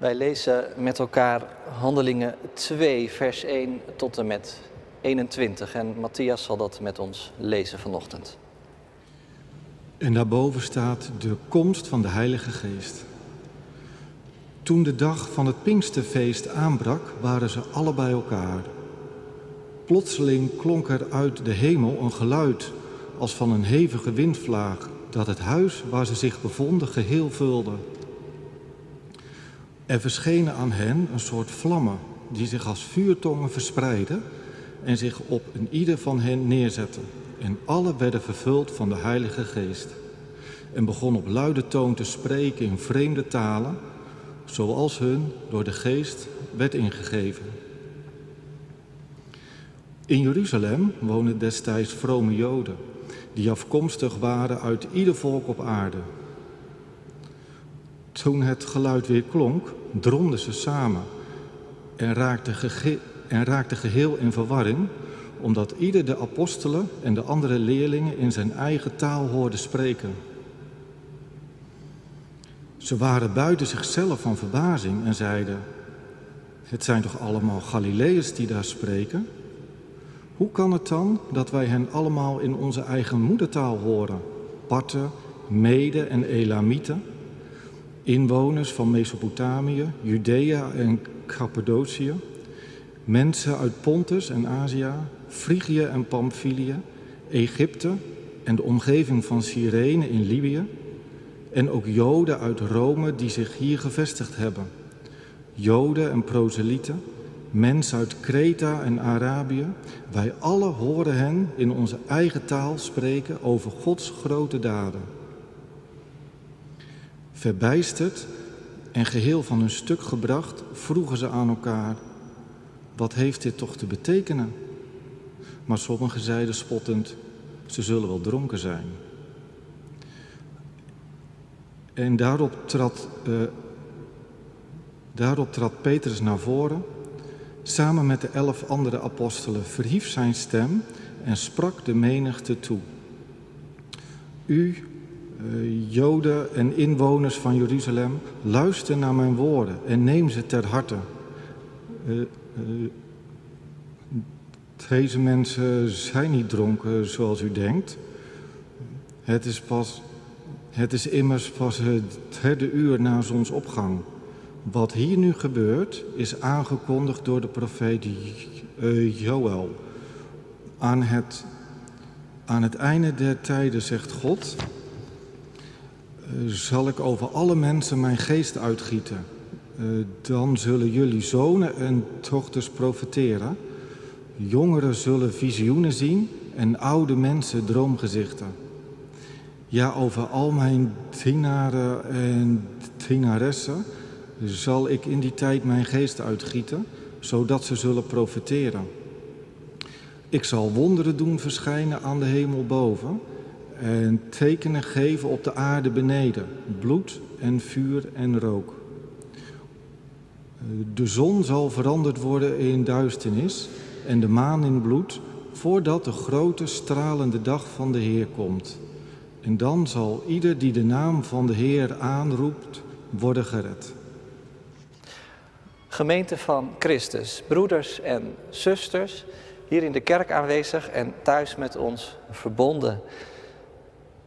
Wij lezen met elkaar Handelingen 2, vers 1 tot en met 21. En Matthias zal dat met ons lezen vanochtend. En daarboven staat de komst van de Heilige Geest. Toen de dag van het Pinksterfeest aanbrak, waren ze alle bij elkaar. Plotseling klonk er uit de hemel een geluid als van een hevige windvlaag, dat het huis waar ze zich bevonden geheel vulde. Er verschenen aan hen een soort vlammen die zich als vuurtongen verspreidden en zich op een ieder van hen neerzetten. En alle werden vervuld van de Heilige Geest en begonnen op luide toon te spreken in vreemde talen, zoals hun door de Geest werd ingegeven. In Jeruzalem woonden destijds vrome Joden, die afkomstig waren uit ieder volk op aarde. Toen het geluid weer klonk, dromden ze samen en raakten, en raakten geheel in verwarring, omdat ieder de apostelen en de andere leerlingen in zijn eigen taal hoorde spreken. Ze waren buiten zichzelf van verbazing en zeiden: Het zijn toch allemaal Galileërs die daar spreken? Hoe kan het dan dat wij hen allemaal in onze eigen moedertaal horen? Parten, Mede en Elamieten, inwoners van Mesopotamië, Judea en Cappadocië, mensen uit Pontus en Azië, Frigië en Pamphylië, Egypte en de omgeving van Cyrene in Libië, en ook Joden uit Rome die zich hier gevestigd hebben. Joden en proselieten, mensen uit Kreta en Arabië, wij alle horen hen in onze eigen taal spreken over Gods grote daden. Verbijsterd en geheel van hun stuk gebracht, vroegen ze aan elkaar: Wat heeft dit toch te betekenen? Maar sommigen zeiden spottend: Ze zullen wel dronken zijn. En daarop trad, uh, daarop trad Petrus naar voren, samen met de elf andere apostelen, verhief zijn stem en sprak de menigte toe. U, Joden en inwoners van Jeruzalem, luister naar mijn woorden en neem ze ter harte. Uh, deze mensen zijn niet dronken zoals u denkt. Het is pas het is immers pas het derde uur na zonsopgang. Wat hier nu gebeurt is aangekondigd door de profeet Joël. Aan het, aan het einde der tijden, zegt God, zal ik over alle mensen mijn geest uitgieten. Uh, dan zullen jullie zonen en dochters profeteren. Jongeren zullen visioenen zien en oude mensen droomgezichten. Ja, over al mijn dienaren en dienaressen zal ik in die tijd mijn geest uitgieten, zodat ze zullen profiteren. Ik zal wonderen doen verschijnen aan de hemel boven en tekenen geven op de aarde beneden, bloed en vuur en rook. De zon zal veranderd worden in duisternis en de maan in bloed, voordat de grote stralende dag van de Heer komt. En dan zal ieder die de naam van de Heer aanroept, worden gered. Gemeente van Christus, broeders en zusters, hier in de kerk aanwezig en thuis met ons verbonden.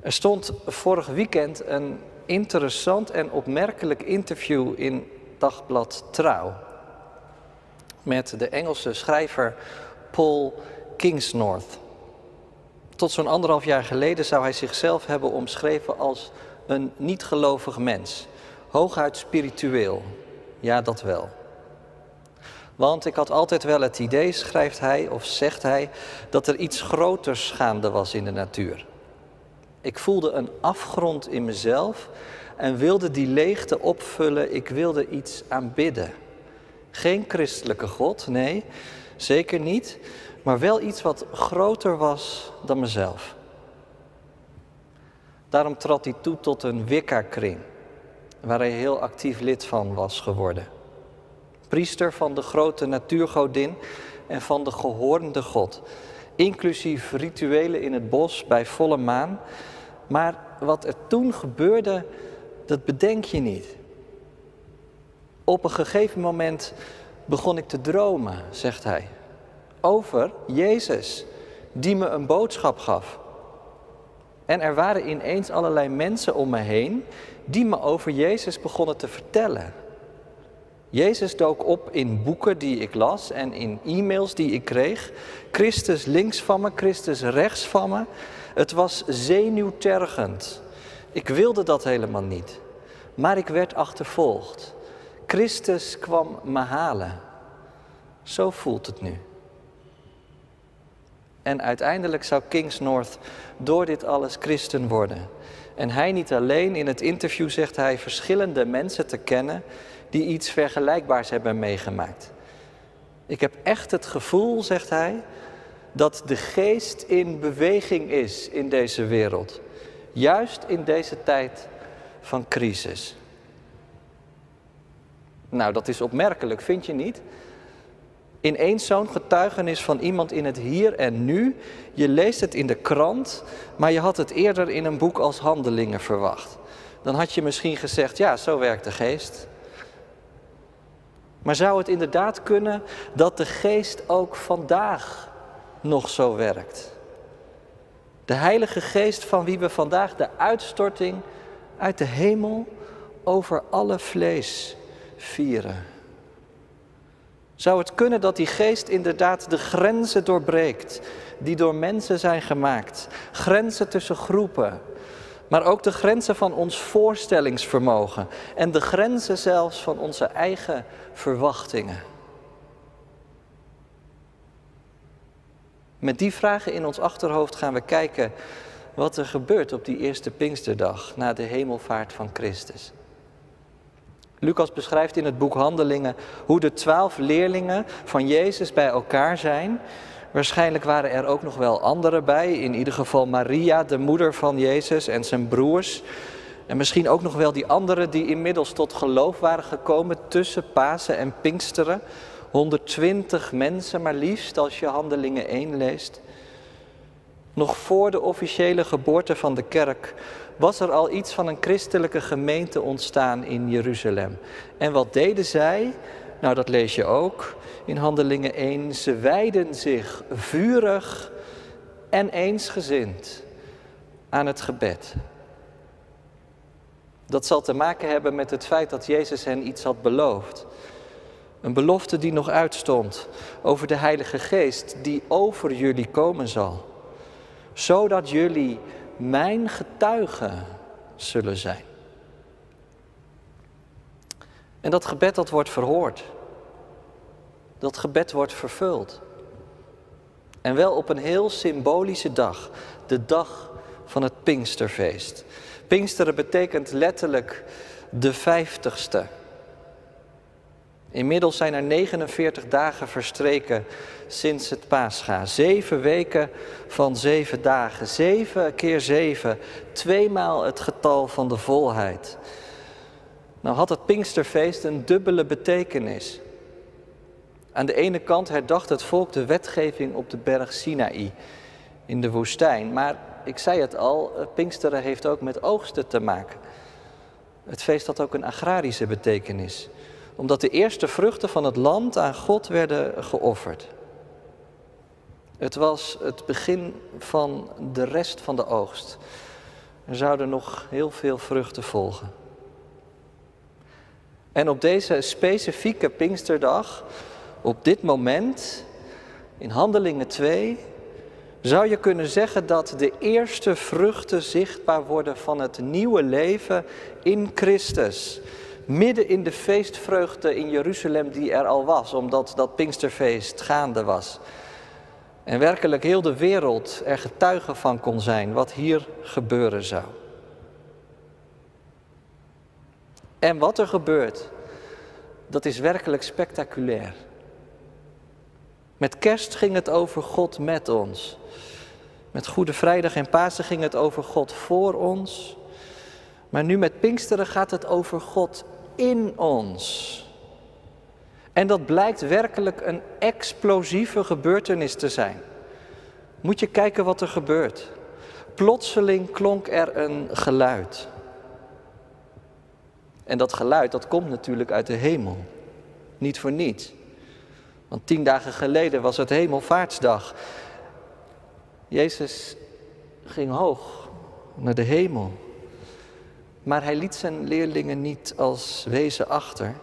Er stond vorig weekend een interessant en opmerkelijk interview in Dagblad Trouw met de Engelse schrijver Paul Kingsnorth. Tot zo'n anderhalf jaar geleden zou hij zichzelf hebben omschreven als een niet-gelovig mens. Hooguit spiritueel. Ja, dat wel. Want ik had altijd wel het idee, schrijft hij of zegt hij, dat er iets groters gaande was in de natuur. Ik voelde een afgrond in mezelf en wilde die leegte opvullen. Ik wilde iets aanbidden. Geen christelijke God, nee, zeker niet maar wel iets wat groter was dan mezelf. Daarom trad hij toe tot een Wicca-kring, waar hij heel actief lid van was geworden. Priester van de grote natuurgodin en van de gehoornde God, inclusief rituelen in het bos bij volle maan. Maar wat er toen gebeurde, dat bedenk je niet. Op een gegeven moment begon ik te dromen, zegt hij, over Jezus, die me een boodschap gaf. En er waren ineens allerlei mensen om me heen die me over Jezus begonnen te vertellen. Jezus dook op in boeken die ik las en in e-mails die ik kreeg. Christus links van me, Christus rechts van me. Het was zenuwtergend. Ik wilde dat helemaal niet. Maar ik werd achtervolgd. Christus kwam me halen. Zo voelt het nu. En uiteindelijk zou Kings North door dit alles christen worden. En hij niet alleen, in het interview zegt hij verschillende mensen te kennen die iets vergelijkbaars hebben meegemaakt. Ik heb echt het gevoel, zegt hij, dat de geest in beweging is in deze wereld. Juist in deze tijd van crisis. Nou, dat is opmerkelijk, vind je niet? Ineens zo'n getuigenis van iemand in het hier en nu. Je leest het in de krant, maar je had het eerder in een boek als Handelingen verwacht. Dan had je misschien gezegd, ja, zo werkt de geest. Maar zou het inderdaad kunnen dat de geest ook vandaag nog zo werkt? De Heilige Geest van wie we vandaag de uitstorting uit de hemel over alle vlees vieren. Zou het kunnen dat die geest inderdaad de grenzen doorbreekt die door mensen zijn gemaakt? Grenzen tussen groepen, maar ook de grenzen van ons voorstellingsvermogen en de grenzen zelfs van onze eigen verwachtingen. Met die vragen in ons achterhoofd gaan we kijken wat er gebeurt op die eerste Pinksterdag na de hemelvaart van Christus. Lucas beschrijft in het boek Handelingen hoe de twaalf leerlingen van Jezus bij elkaar zijn. Waarschijnlijk waren er ook nog wel anderen bij, in ieder geval Maria, de moeder van Jezus en zijn broers. En misschien ook nog wel die anderen die inmiddels tot geloof waren gekomen tussen Pasen en Pinksteren. 120 mensen maar liefst als je Handelingen 1 leest. Nog voor de officiële geboorte van de kerk was er al iets van een christelijke gemeente ontstaan in Jeruzalem. En wat deden zij? Nou, dat lees je ook in Handelingen 1. Ze wijden zich vurig en eensgezind aan het gebed. Dat zal te maken hebben met het feit dat Jezus hen iets had beloofd. Een belofte die nog uitstond over de Heilige Geest die over jullie komen zal. Zodat jullie mijn getuigen zullen zijn. En dat gebed dat wordt verhoord. Dat gebed wordt vervuld. En wel op een heel symbolische dag, de dag van het Pinksterfeest. Pinksteren betekent letterlijk de vijftigste. Inmiddels zijn er 49 dagen verstreken sinds het paascha. Zeven weken van zeven dagen. Zeven keer zeven. Tweemaal het getal van de volheid. Nou had het Pinksterfeest een dubbele betekenis. Aan de ene kant herdacht het volk de wetgeving op de berg Sinaï in de woestijn. Maar ik zei het al, Pinksteren heeft ook met oogsten te maken. Het feest had ook een agrarische betekenis omdat de eerste vruchten van het land aan God werden geofferd. Het was het begin van de rest van de oogst. Er zouden nog heel veel vruchten volgen. En op deze specifieke Pinksterdag, op dit moment, in Handelingen 2, zou je kunnen zeggen dat de eerste vruchten zichtbaar worden van het nieuwe leven in Christus midden in de feestvreugde in Jeruzalem die er al was, omdat dat Pinksterfeest gaande was. En werkelijk heel de wereld er getuige van kon zijn wat hier gebeuren zou. En wat er gebeurt, dat is werkelijk spectaculair. Met kerst ging het over God met ons. Met Goede Vrijdag en Pasen ging het over God voor ons. Maar nu met Pinksteren gaat het over God in ons. En dat blijkt werkelijk een explosieve gebeurtenis te zijn. Moet je kijken wat er gebeurt. Plotseling klonk er een geluid. En dat geluid, dat komt natuurlijk uit de hemel. Niet voor niets. Want tien dagen geleden was het hemelvaartsdag. Jezus ging hoog naar de hemel. Maar hij liet zijn leerlingen niet als wezen achter.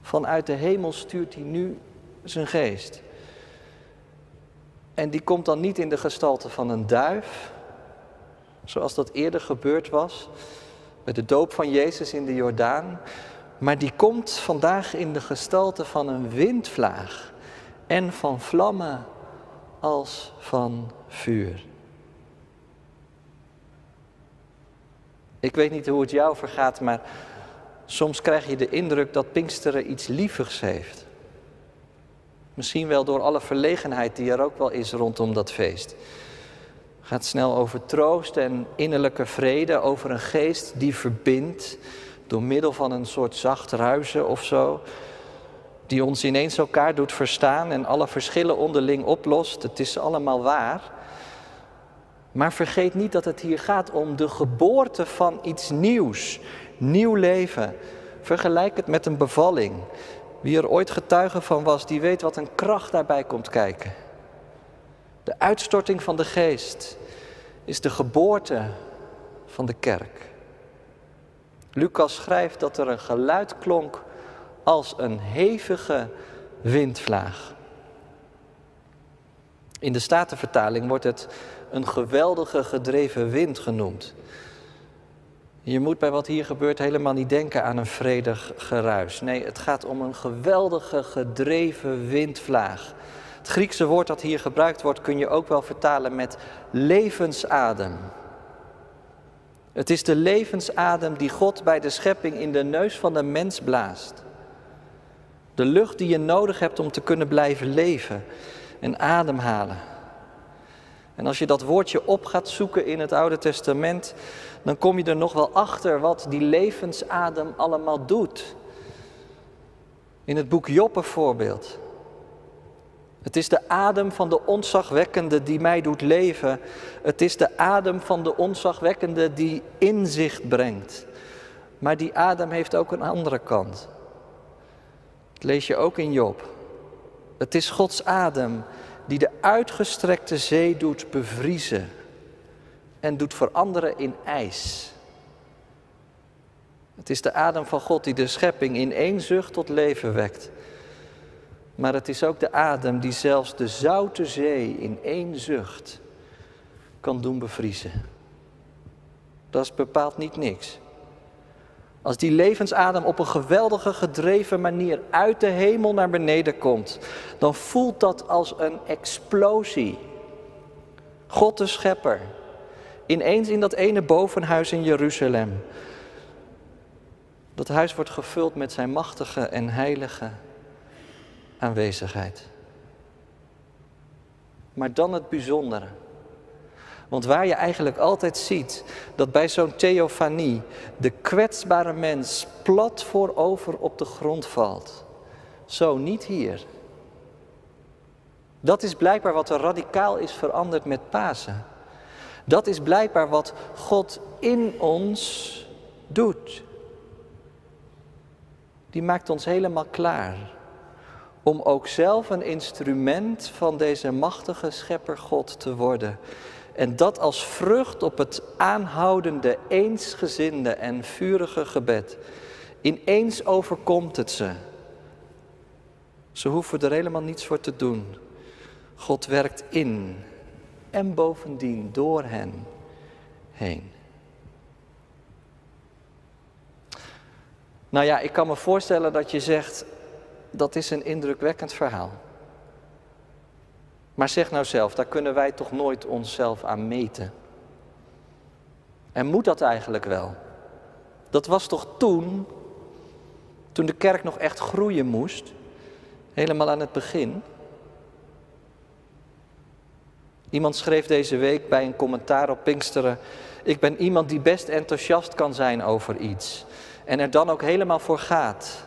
Vanuit de hemel stuurt hij nu zijn geest. En die komt dan niet in de gestalte van een duif, zoals dat eerder gebeurd was bij de doop van Jezus in de Jordaan, maar die komt vandaag in de gestalte van een windvlaag en van vlammen als van vuur. Ik weet niet hoe het jou vergaat, maar soms krijg je de indruk dat Pinksteren iets lievigs heeft. Misschien wel door alle verlegenheid die er ook wel is rondom dat feest. Het gaat snel over troost en innerlijke vrede, over een geest die verbindt door middel van een soort zacht ruizen of zo, die ons ineens elkaar doet verstaan en alle verschillen onderling oplost. Het is allemaal waar. Maar vergeet niet dat het hier gaat om de geboorte van iets nieuws, nieuw leven. Vergelijk het met een bevalling. Wie er ooit getuige van was, die weet wat een kracht daarbij komt kijken. De uitstorting van de geest is de geboorte van de kerk. Lucas schrijft dat er een geluid klonk als een hevige windvlaag. In de Statenvertaling wordt het een geweldige gedreven wind genoemd. Je moet bij wat hier gebeurt helemaal niet denken aan een vredig geruis. Nee, het gaat om een geweldige gedreven windvlaag. Het Griekse woord dat hier gebruikt wordt kun je ook wel vertalen met levensadem. Het is de levensadem die God bij de schepping in de neus van de mens blaast. De lucht die je nodig hebt om te kunnen blijven leven en ademhalen. En als je dat woordje op gaat zoeken in het Oude Testament, dan kom je er nog wel achter wat die levensadem allemaal doet. In het boek Job bijvoorbeeld. Het is de adem van de onzagwekkende die mij doet leven. Het is de adem van de onzagwekkende die inzicht brengt. Maar die adem heeft ook een andere kant. Dat lees je ook in Job. Het is Gods adem die de uitgestrekte zee doet bevriezen en doet veranderen in ijs. Het is de adem van God die de schepping in één zucht tot leven wekt. Maar het is ook de adem die zelfs de zoute zee in één zucht kan doen bevriezen. Dat is bepaald niet niks. Als die levensadem op een geweldige gedreven manier uit de hemel naar beneden komt, dan voelt dat als een explosie. God de Schepper, ineens in dat ene bovenhuis in Jeruzalem. Dat huis wordt gevuld met zijn machtige en heilige aanwezigheid. Maar dan het bijzondere. Want waar je eigenlijk altijd ziet dat bij zo'n theofanie de kwetsbare mens plat voorover op de grond valt. Zo niet hier. Dat is blijkbaar wat er radicaal is veranderd met Pasen. Dat is blijkbaar wat God in ons doet. Die maakt ons helemaal klaar om ook zelf een instrument van deze machtige schepper God te worden. En dat als vrucht op het aanhoudende, eensgezinde en vurige gebed. Ineens overkomt het ze. Ze hoeven er helemaal niets voor te doen. God werkt in en bovendien door hen heen. Nou ja, ik kan me voorstellen dat je zegt, dat is een indrukwekkend verhaal. Maar zeg nou zelf, daar kunnen wij toch nooit onszelf aan meten. En moet dat eigenlijk wel? Dat was toch toen, toen de kerk nog echt groeien moest, helemaal aan het begin. Iemand schreef deze week bij een commentaar op Pinksteren: Ik ben iemand die best enthousiast kan zijn over iets en er dan ook helemaal voor gaat.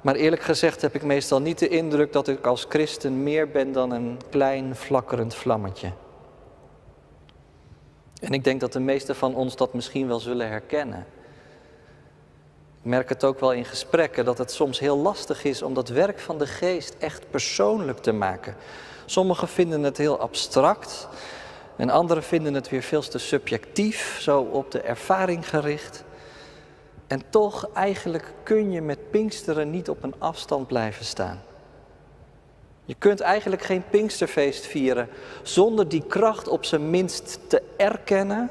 Maar eerlijk gezegd heb ik meestal niet de indruk dat ik als christen meer ben dan een klein flakkerend vlammetje. En ik denk dat de meesten van ons dat misschien wel zullen herkennen. Ik merk het ook wel in gesprekken dat het soms heel lastig is om dat werk van de geest echt persoonlijk te maken. Sommigen vinden het heel abstract en anderen vinden het weer veel te subjectief, zo op de ervaring gericht. En toch, eigenlijk kun je met Pinksteren niet op een afstand blijven staan. Je kunt eigenlijk geen Pinksterfeest vieren zonder die kracht op zijn minst te erkennen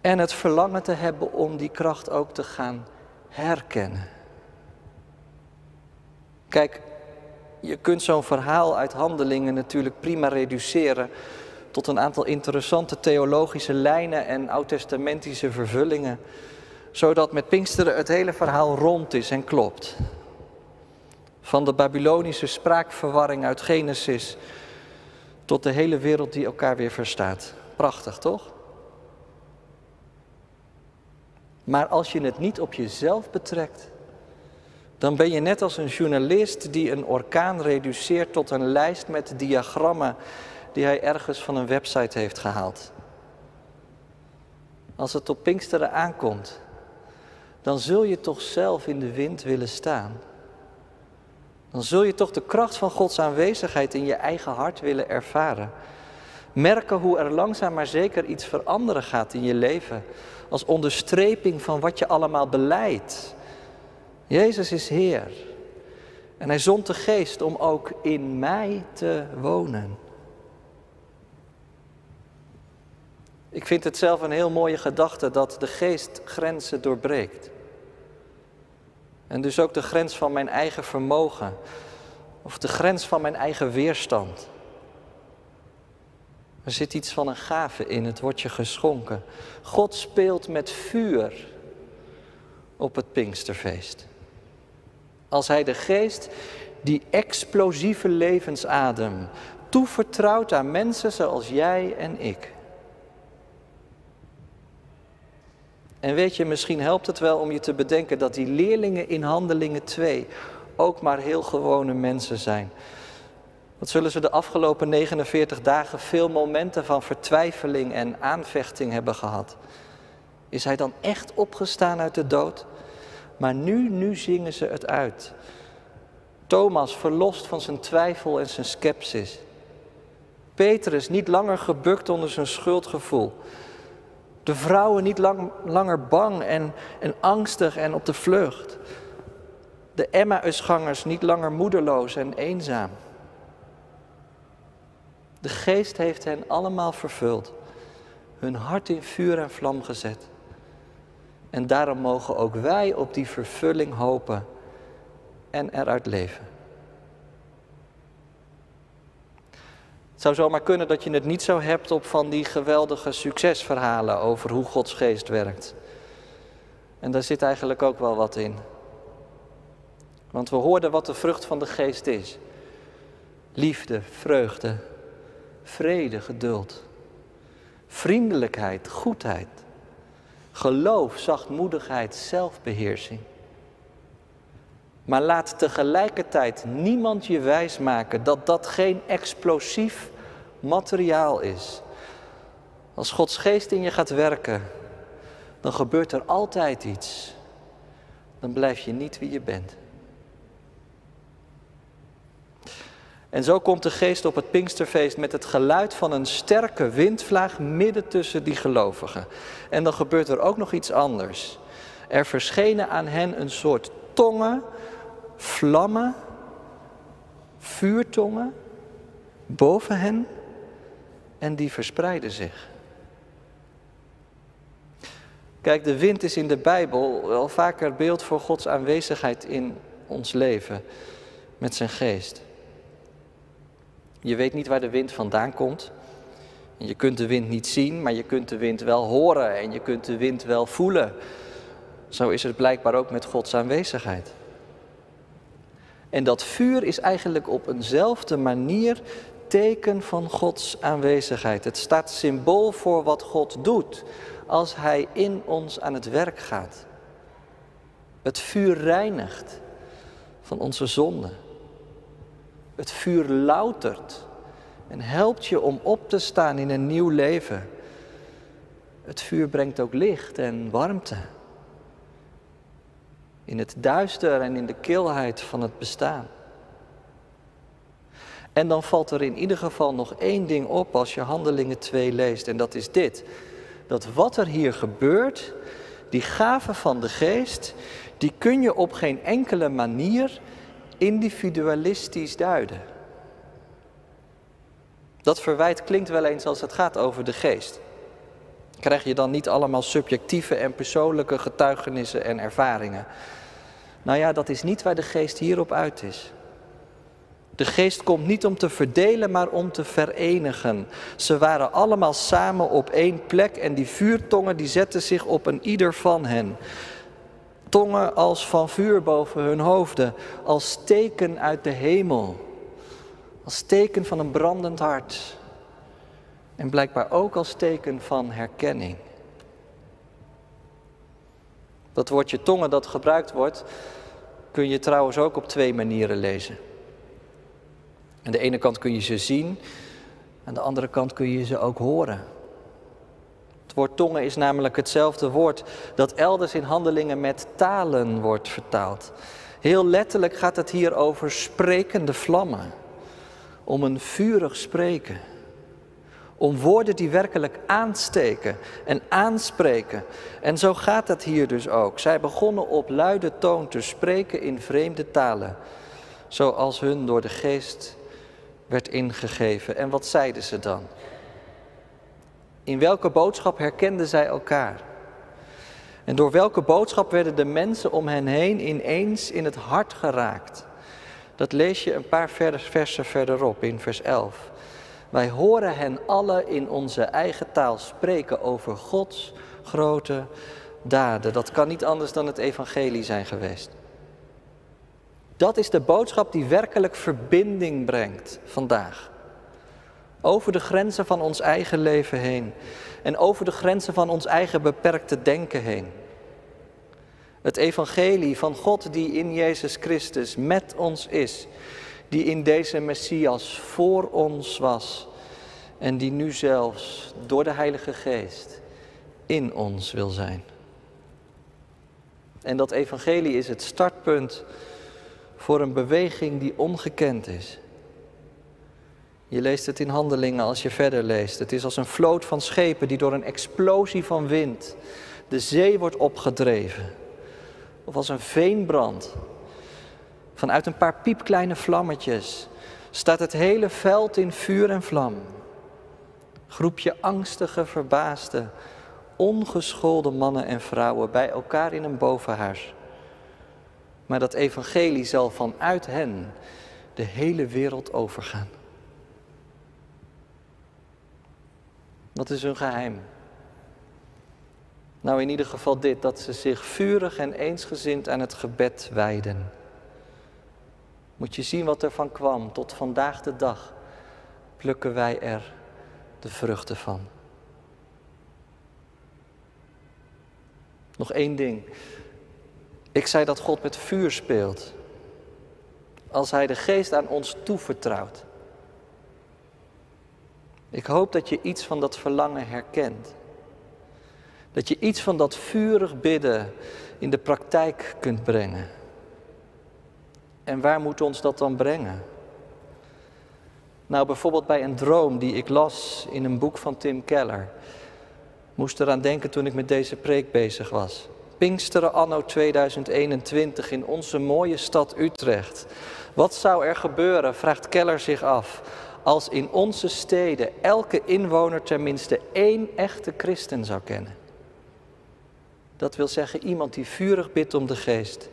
en het verlangen te hebben om die kracht ook te gaan herkennen. Kijk, je kunt zo'n verhaal uit handelingen natuurlijk prima reduceren tot een aantal interessante theologische lijnen en oud-testamentische vervullingen, zodat met Pinksteren het hele verhaal rond is en klopt. Van de Babylonische spraakverwarring uit Genesis tot de hele wereld die elkaar weer verstaat. Prachtig, toch? Maar als je het niet op jezelf betrekt, dan ben je net als een journalist die een orkaan reduceert tot een lijst met diagrammen die hij ergens van een website heeft gehaald. Als het op Pinksteren aankomt, dan zul je toch zelf in de wind willen staan. Dan zul je toch de kracht van Gods aanwezigheid in je eigen hart willen ervaren. Merken hoe er langzaam maar zeker iets veranderen gaat in je leven. Als onderstreping van wat je allemaal beleidt. Jezus is Heer. En Hij zond de geest om ook in mij te wonen. Ik vind het zelf een heel mooie gedachte dat de geest grenzen doorbreekt. En dus ook de grens van mijn eigen vermogen. Of de grens van mijn eigen weerstand. Er zit iets van een gave in, het wordt je geschonken. God speelt met vuur op het Pinksterfeest. Als Hij de geest, die explosieve levensadem, toevertrouwt aan mensen zoals jij en ik. En weet je, misschien helpt het wel om je te bedenken dat die leerlingen in Handelingen 2 ook maar heel gewone mensen zijn. Wat zullen ze de afgelopen 49 dagen veel momenten van vertwijfeling en aanvechting hebben gehad? Is hij dan echt opgestaan uit de dood? Maar nu, nu zingen ze het uit. Thomas verlost van zijn twijfel en zijn sceptisch. Petrus niet langer gebukt onder zijn schuldgevoel. De vrouwen niet lang, langer bang en, en angstig en op de vlucht. De Emmausgangers niet langer moedeloos en eenzaam. De geest heeft hen allemaal vervuld, hun hart in vuur en vlam gezet. En daarom mogen ook wij op die vervulling hopen en eruit leven. Het zou zomaar kunnen dat je het niet zo hebt op van die geweldige succesverhalen over hoe Gods geest werkt. En daar zit eigenlijk ook wel wat in. Want we hoorden wat de vrucht van de geest is. Liefde, vreugde, vrede, geduld, vriendelijkheid, goedheid, geloof, zachtmoedigheid, zelfbeheersing. Maar laat tegelijkertijd niemand je wijsmaken dat dat geen explosief materiaal is. Als Gods geest in je gaat werken, dan gebeurt er altijd iets. Dan blijf je niet wie je bent. En zo komt de geest op het Pinksterfeest met het geluid van een sterke windvlaag midden tussen die gelovigen. En dan gebeurt er ook nog iets anders. Er verschenen aan hen een soort tongen, vlammen, vuurtongen boven hen en die verspreiden zich. Kijk, de wind is in de Bijbel wel vaker beeld voor Gods aanwezigheid in ons leven met zijn geest. Je weet niet waar de wind vandaan komt. Je kunt de wind niet zien, maar je kunt de wind wel horen en je kunt de wind wel voelen. Zo is het blijkbaar ook met Gods aanwezigheid. En dat vuur is eigenlijk op eenzelfde manier teken van Gods aanwezigheid. Het staat symbool voor wat God doet als Hij in ons aan het werk gaat. Het vuur reinigt van onze zonden. Het vuur loutert en helpt je om op te staan in een nieuw leven. Het vuur brengt ook licht en warmte. In het duister en in de kilheid van het bestaan. En dan valt er in ieder geval nog één ding op als je Handelingen 2 leest. En dat is dit. Dat wat er hier gebeurt, die gave van de geest, die kun je op geen enkele manier individualistisch duiden. Dat verwijt klinkt wel eens als het gaat over de geest. Krijg je dan niet allemaal subjectieve en persoonlijke getuigenissen en ervaringen? Nou ja, dat is niet waar de geest hierop uit is. De geest komt niet om te verdelen, maar om te verenigen. Ze waren allemaal samen op één plek en die vuurtongen die zetten zich op een ieder van hen. Tongen als van vuur boven hun hoofden, als teken uit de hemel, als teken van een brandend hart. En blijkbaar ook als teken van herkenning. Dat woordje tongen dat gebruikt wordt, kun je trouwens ook op twee manieren lezen. Aan de ene kant kun je ze zien, aan de andere kant kun je ze ook horen. Het woord tongen is namelijk hetzelfde woord dat elders in handelingen met talen wordt vertaald. Heel letterlijk gaat het hier over sprekende vlammen, om een vurig spreken. Om woorden die werkelijk aansteken en aanspreken. En zo gaat het hier dus ook. Zij begonnen op luide toon te spreken in vreemde talen, zoals hun door de geest werd ingegeven. En wat zeiden ze dan? In welke boodschap herkenden zij elkaar? En door welke boodschap werden de mensen om hen heen ineens in het hart geraakt? Dat lees je een paar versen verderop in vers 11. Wij horen hen alle in onze eigen taal spreken over Gods grote daden. Dat kan niet anders dan het evangelie zijn geweest. Dat is de boodschap die werkelijk verbinding brengt vandaag. Over de grenzen van ons eigen leven heen en over de grenzen van ons eigen beperkte denken heen. Het evangelie van God die in Jezus Christus met ons is, die in deze Messias voor ons was en die nu zelfs door de Heilige Geest in ons wil zijn. En dat evangelie is het startpunt voor een beweging die ongekend is. Je leest het in handelingen als je verder leest. Het is als een vloot van schepen die door een explosie van wind de zee wordt opgedreven. Of als een veenbrand. Vanuit een paar piepkleine vlammetjes staat het hele veld in vuur en vlam. Groepje angstige, verbaasde, ongeschoolde mannen en vrouwen bij elkaar in een bovenhuis. Maar dat evangelie zal vanuit hen de hele wereld overgaan. Wat is hun geheim? Nou, in ieder geval dit, dat ze zich vurig en eensgezind aan het gebed wijden. Moet je zien wat er van kwam. Tot vandaag de dag plukken wij er de vruchten van. Nog één ding. Ik zei dat God met vuur speelt. Als Hij de geest aan ons toevertrouwt. Ik hoop dat je iets van dat verlangen herkent. Dat je iets van dat vurig bidden in de praktijk kunt brengen. En waar moet ons dat dan brengen? Nou, bijvoorbeeld bij een droom die ik las in een boek van Tim Keller. Moest eraan denken toen ik met deze preek bezig was. Pinksteren anno 2021 in onze mooie stad Utrecht. Wat zou er gebeuren, vraagt Keller zich af, als in onze steden elke inwoner tenminste één echte christen zou kennen? Dat wil zeggen iemand die vurig bidt om de geest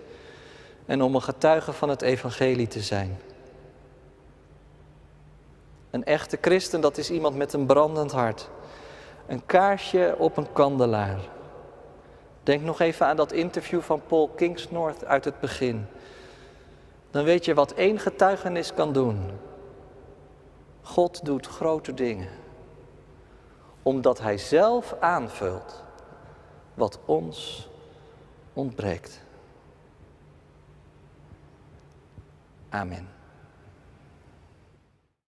en om een getuige van het evangelie te zijn. Een echte christen, dat is iemand met een brandend hart. Een kaarsje op een kandelaar. Denk nog even aan dat interview van Paul Kingsnorth uit het begin. Dan weet je wat één getuigenis kan doen. God doet grote dingen. Omdat Hij zelf aanvult wat ons ontbreekt. Amen.